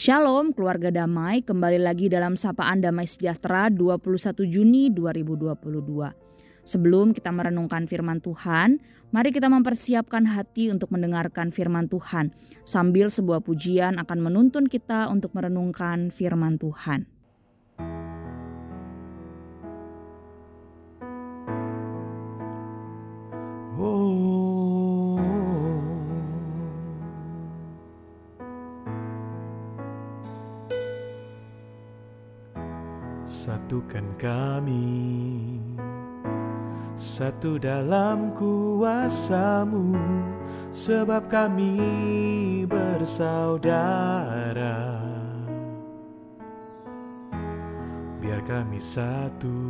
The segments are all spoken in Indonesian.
Shalom keluarga damai, kembali lagi dalam Sapaan Damai Sejahtera 21 Juni 2022. Sebelum kita merenungkan firman Tuhan, mari kita mempersiapkan hati untuk mendengarkan firman Tuhan, sambil sebuah pujian akan menuntun kita untuk merenungkan firman Tuhan. Satukan kami Satu dalam kuasamu Sebab kami bersaudara. Biar kami satu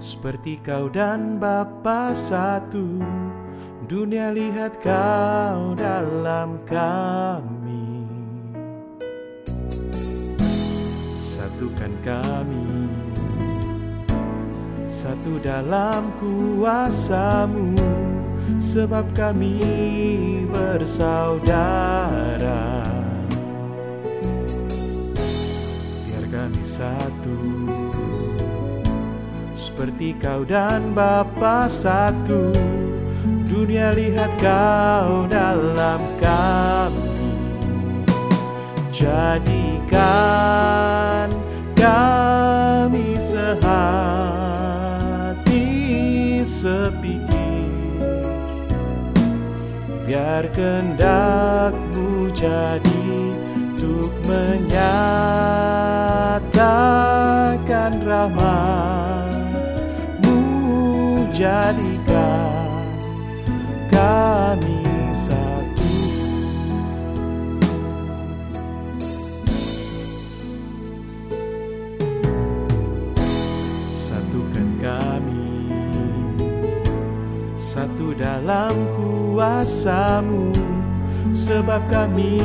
Seperti kau dan Bapa satu. Dunia lihat kau dalam kami satukan kami. Satu dalam kuasamu Sebab kami bersaudara. Biar kami satu Seperti kau dan Bapa satu. Dunia lihat kau dalam kami. Jadikan kami sehati sepikir. Biar kendakmu jadi Untuk menyatakan rahmatmu Jadikan dalam kuasamu Sebab kami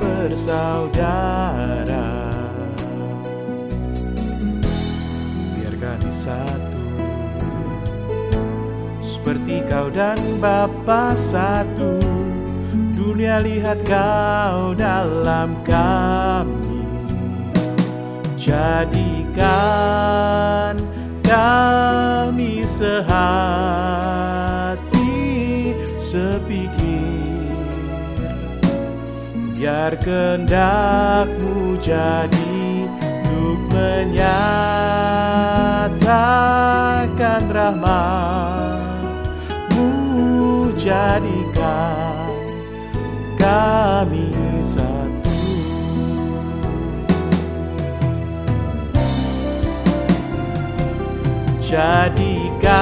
bersaudara. Biar kami satu Seperti kau dan Bapa satu. Dunia lihat kau dalam kami. Jadikan Biar kendakmu jadi Untuk menyatakan rahmatmu. Jadikan kami satu. Jadikan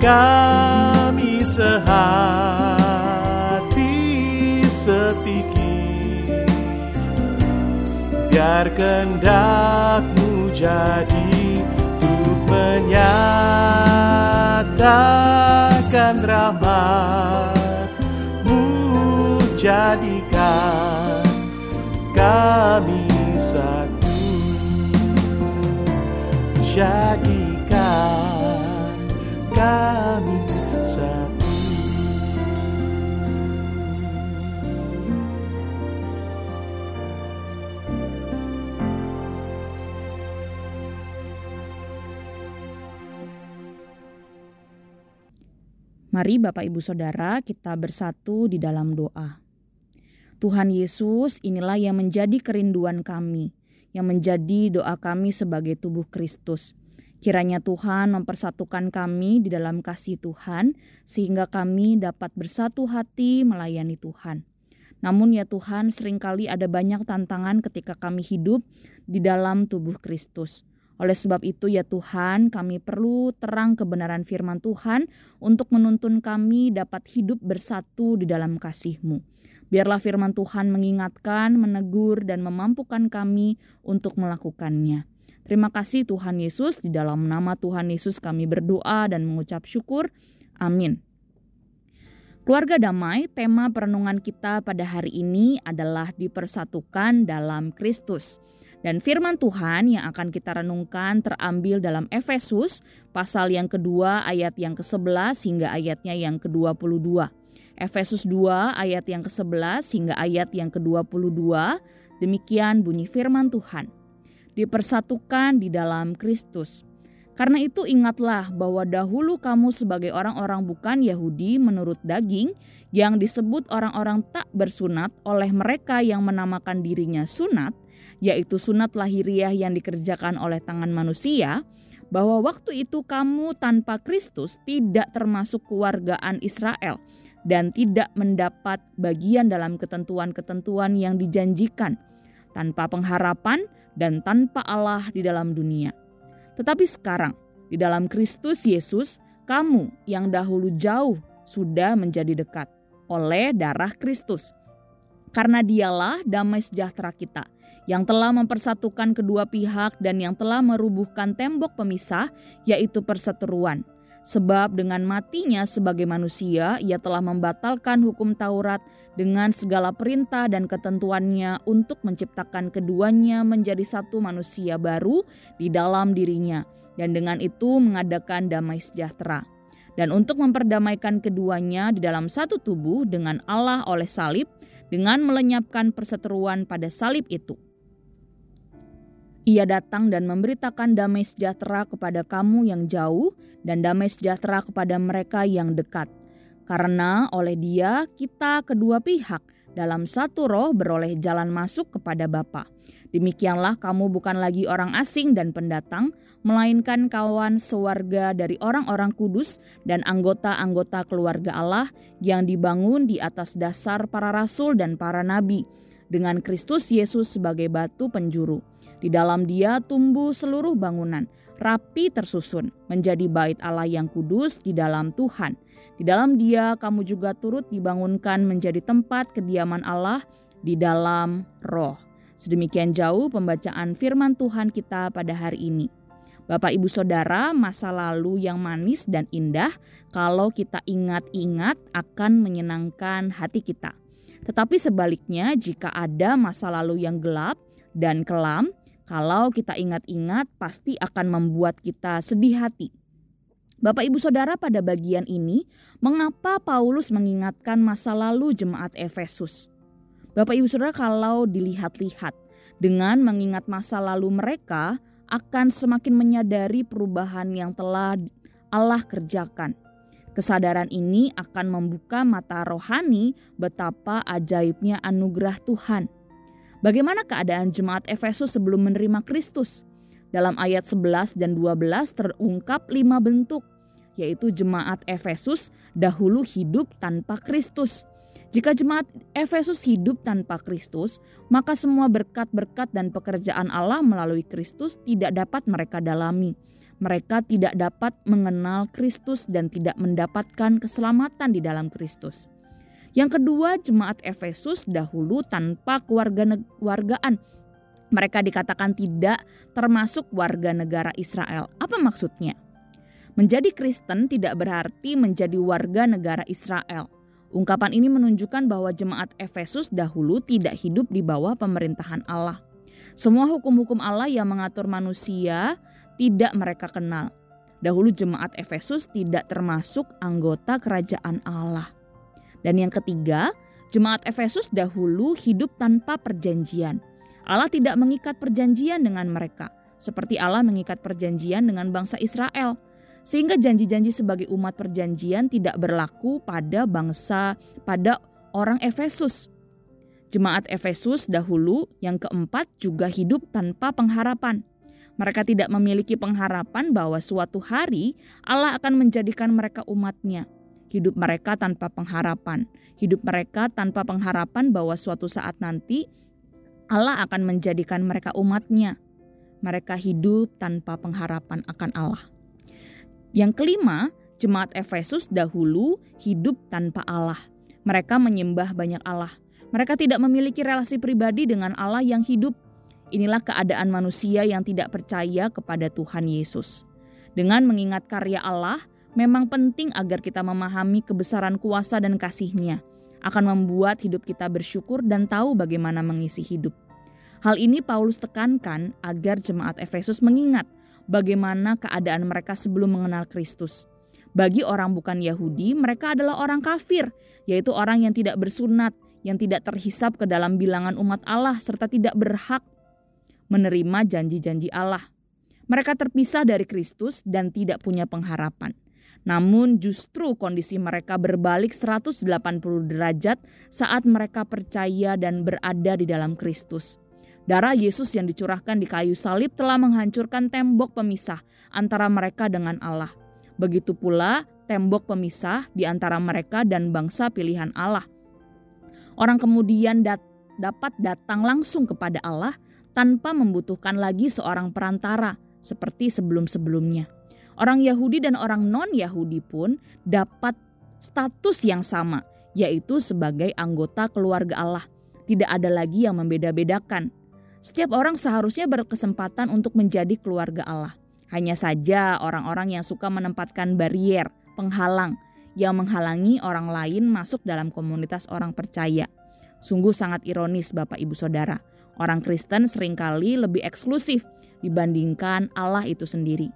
kami Biar kendakmu jadi Untuk menyatakan rahmatmu. Jadikan kami satu. Jadikan Mari Bapak Ibu Saudara kita bersatu di dalam doa. Tuhan Yesus inilah yang menjadi kerinduan kami, yang menjadi doa kami sebagai tubuh Kristus. Kiranya Tuhan mempersatukan kami di dalam kasih Tuhan, sehingga kami dapat bersatu hati melayani Tuhan. Namun ya Tuhan, sering kali ada banyak tantangan ketika kami hidup di dalam tubuh Kristus. Oleh sebab itu ya Tuhan, kami perlu terang kebenaran firman Tuhan untuk menuntun kami dapat hidup bersatu di dalam kasih-Mu. Biarlah firman Tuhan mengingatkan, menegur, dan memampukan kami untuk melakukannya. Terima kasih Tuhan Yesus, di dalam nama Tuhan Yesus kami berdoa dan mengucap syukur. Amin. Keluarga damai, tema perenungan kita pada hari ini adalah dipersatukan dalam Kristus. Dan firman Tuhan yang akan kita renungkan terambil dalam Efesus pasal yang kedua ayat yang ke-11 hingga ayatnya yang ke-22. Efesus 2 ayat yang ke-11 hingga ayat yang ke-22, demikian bunyi firman Tuhan. Dipersatukan di dalam Kristus. Karena itu ingatlah bahwa dahulu kamu sebagai orang-orang bukan Yahudi menurut daging yang disebut orang-orang tak bersunat oleh mereka yang menamakan dirinya sunat, yaitu sunat lahiriah yang dikerjakan oleh tangan manusia, bahwa waktu itu kamu tanpa Kristus tidak termasuk kewargaan Israel dan tidak mendapat bagian dalam ketentuan-ketentuan yang dijanjikan, tanpa pengharapan dan tanpa Allah di dalam dunia. Tetapi sekarang, di dalam Kristus Yesus, kamu yang dahulu jauh sudah menjadi dekat oleh darah Kristus. Karena dialah damai sejahtera kita yang telah mempersatukan kedua pihak dan yang telah merubuhkan tembok pemisah yaitu perseteruan. Sebab dengan matinya sebagai manusia ia telah membatalkan hukum Taurat dengan segala perintah dan ketentuannya untuk menciptakan keduanya menjadi satu manusia baru di dalam dirinya dan dengan itu mengadakan damai sejahtera. Dan untuk memperdamaikan keduanya di dalam satu tubuh dengan Allah oleh salib dengan melenyapkan perseteruan pada salib itu ia datang dan memberitakan damai sejahtera kepada kamu yang jauh dan damai sejahtera kepada mereka yang dekat. Karena oleh dia kita kedua pihak dalam satu roh beroleh jalan masuk kepada Bapa. Demikianlah kamu bukan lagi orang asing dan pendatang, melainkan kawan sewarga dari orang-orang kudus dan anggota-anggota keluarga Allah yang dibangun di atas dasar para rasul dan para nabi, dengan Kristus Yesus sebagai batu penjuru di dalam dia tumbuh seluruh bangunan, rapi tersusun, menjadi bait Allah yang kudus di dalam Tuhan. Di dalam dia kamu juga turut dibangunkan menjadi tempat kediaman Allah di dalam roh. Sedemikian jauh pembacaan firman Tuhan kita pada hari ini. Bapak Ibu Saudara, masa lalu yang manis dan indah kalau kita ingat-ingat akan menyenangkan hati kita. Tetapi sebaliknya jika ada masa lalu yang gelap dan kelam, kalau kita ingat-ingat pasti akan membuat kita sedih hati. Bapak Ibu Saudara pada bagian ini, mengapa Paulus mengingatkan masa lalu jemaat Efesus? Bapak Ibu Saudara kalau dilihat-lihat, dengan mengingat masa lalu mereka akan semakin menyadari perubahan yang telah Allah kerjakan. Kesadaran ini akan membuka mata rohani betapa ajaibnya anugerah Tuhan. Bagaimana keadaan jemaat Efesus sebelum menerima Kristus? Dalam ayat 11 dan 12 terungkap lima bentuk, yaitu jemaat Efesus dahulu hidup tanpa Kristus. Jika jemaat Efesus hidup tanpa Kristus, maka semua berkat-berkat dan pekerjaan Allah melalui Kristus tidak dapat mereka dalami. Mereka tidak dapat mengenal Kristus dan tidak mendapatkan keselamatan di dalam Kristus. Yang kedua, jemaat Efesus dahulu tanpa kewarganegaraan. Mereka dikatakan tidak termasuk warga negara Israel. Apa maksudnya? Menjadi Kristen tidak berarti menjadi warga negara Israel. Ungkapan ini menunjukkan bahwa jemaat Efesus dahulu tidak hidup di bawah pemerintahan Allah. Semua hukum-hukum Allah yang mengatur manusia tidak mereka kenal. Dahulu jemaat Efesus tidak termasuk anggota kerajaan Allah. Dan yang ketiga, jemaat Efesus dahulu hidup tanpa perjanjian. Allah tidak mengikat perjanjian dengan mereka, seperti Allah mengikat perjanjian dengan bangsa Israel. Sehingga janji-janji sebagai umat perjanjian tidak berlaku pada bangsa, pada orang Efesus. Jemaat Efesus dahulu yang keempat juga hidup tanpa pengharapan. Mereka tidak memiliki pengharapan bahwa suatu hari Allah akan menjadikan mereka umatnya. Hidup mereka tanpa pengharapan, hidup mereka tanpa pengharapan bahwa suatu saat nanti Allah akan menjadikan mereka umatnya. Mereka hidup tanpa pengharapan akan Allah. Yang kelima, jemaat Efesus dahulu hidup tanpa Allah. Mereka menyembah banyak Allah. Mereka tidak memiliki relasi pribadi dengan Allah yang hidup. Inilah keadaan manusia yang tidak percaya kepada Tuhan Yesus. Dengan mengingat karya Allah, memang penting agar kita memahami kebesaran kuasa dan kasihnya akan membuat hidup kita bersyukur dan tahu bagaimana mengisi hidup. Hal ini Paulus tekankan agar jemaat Efesus mengingat bagaimana keadaan mereka sebelum mengenal Kristus. Bagi orang bukan Yahudi, mereka adalah orang kafir, yaitu orang yang tidak bersunat, yang tidak terhisap ke dalam bilangan umat Allah, serta tidak berhak menerima janji-janji Allah. Mereka terpisah dari Kristus dan tidak punya pengharapan. Namun justru kondisi mereka berbalik 180 derajat saat mereka percaya dan berada di dalam Kristus. Darah Yesus yang dicurahkan di kayu salib telah menghancurkan tembok pemisah antara mereka dengan Allah. Begitu pula tembok pemisah di antara mereka dan bangsa pilihan Allah. Orang kemudian dat dapat datang langsung kepada Allah tanpa membutuhkan lagi seorang perantara seperti sebelum-sebelumnya. Orang Yahudi dan orang non-Yahudi pun dapat status yang sama, yaitu sebagai anggota keluarga Allah. Tidak ada lagi yang membeda-bedakan. Setiap orang seharusnya berkesempatan untuk menjadi keluarga Allah. Hanya saja orang-orang yang suka menempatkan barier, penghalang, yang menghalangi orang lain masuk dalam komunitas orang percaya. Sungguh sangat ironis Bapak Ibu Saudara. Orang Kristen sering kali lebih eksklusif dibandingkan Allah itu sendiri.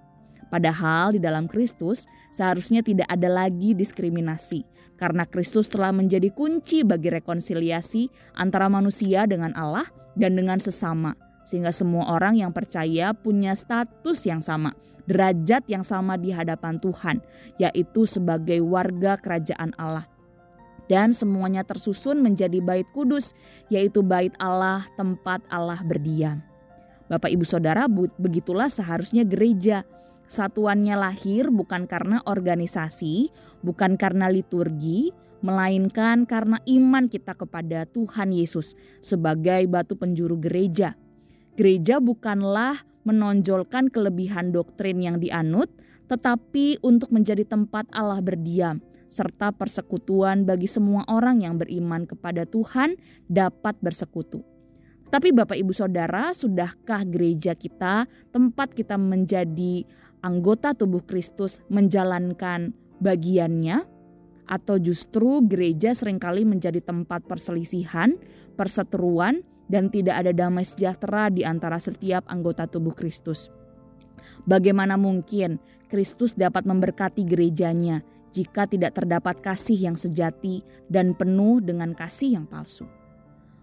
Padahal di dalam Kristus seharusnya tidak ada lagi diskriminasi karena Kristus telah menjadi kunci bagi rekonsiliasi antara manusia dengan Allah dan dengan sesama sehingga semua orang yang percaya punya status yang sama, derajat yang sama di hadapan Tuhan, yaitu sebagai warga kerajaan Allah. Dan semuanya tersusun menjadi bait kudus, yaitu bait Allah, tempat Allah berdiam. Bapak Ibu Saudara, begitulah seharusnya gereja. Satuannya lahir bukan karena organisasi, bukan karena liturgi, melainkan karena iman kita kepada Tuhan Yesus sebagai batu penjuru gereja Gereja bukanlah menonjolkan kelebihan doktrin yang dianut, tetapi untuk menjadi tempat Allah berdiam, serta persekutuan bagi semua orang yang beriman kepada Tuhan dapat bersekutu. Tapi Bapak Ibu Saudara, sudahkah gereja kita tempat kita menjadi anggota tubuh Kristus menjalankan bagiannya? Atau justru gereja sering kali menjadi tempat perselisihan, perseteruan, dan tidak ada damai sejahtera di antara setiap anggota tubuh Kristus. Bagaimana mungkin Kristus dapat memberkati gerejanya jika tidak terdapat kasih yang sejati dan penuh dengan kasih yang palsu?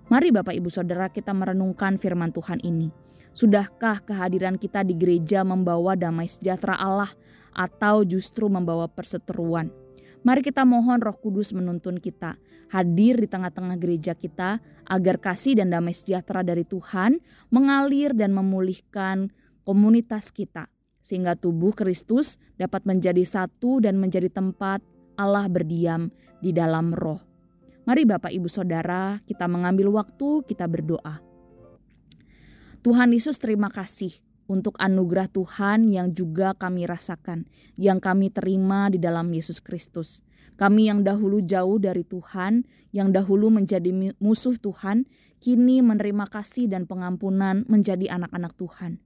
Mari Bapak Ibu Saudara kita merenungkan firman Tuhan ini. Sudahkah kehadiran kita di gereja membawa damai sejahtera Allah atau justru membawa perseteruan? Mari kita mohon Roh Kudus menuntun kita hadir di tengah-tengah gereja kita agar kasih dan damai sejahtera dari Tuhan mengalir dan memulihkan komunitas kita sehingga tubuh Kristus dapat menjadi satu dan menjadi tempat Allah berdiam di dalam roh. Mari Bapak Ibu Saudara, kita mengambil waktu kita berdoa. Tuhan Yesus terima kasih untuk anugerah Tuhan yang juga kami rasakan, yang kami terima di dalam Yesus Kristus. Kami yang dahulu jauh dari Tuhan, yang dahulu menjadi musuh Tuhan, kini menerima kasih dan pengampunan menjadi anak-anak Tuhan.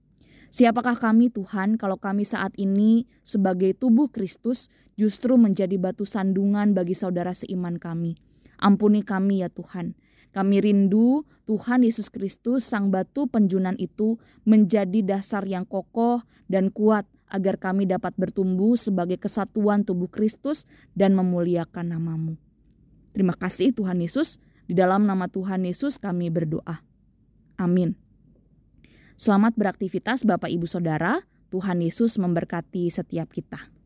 Siapakah kami Tuhan kalau kami saat ini sebagai tubuh Kristus justru menjadi batu sandungan bagi saudara seiman kami? Ampuni kami ya Tuhan. Kami rindu Tuhan Yesus Kristus sang batu penjunan itu menjadi dasar yang kokoh dan kuat agar kami dapat bertumbuh sebagai kesatuan tubuh Kristus dan memuliakan namamu. Terima kasih Tuhan Yesus, di dalam nama Tuhan Yesus kami berdoa. Amin. Selamat beraktivitas Bapak Ibu Saudara, Tuhan Yesus memberkati setiap kita.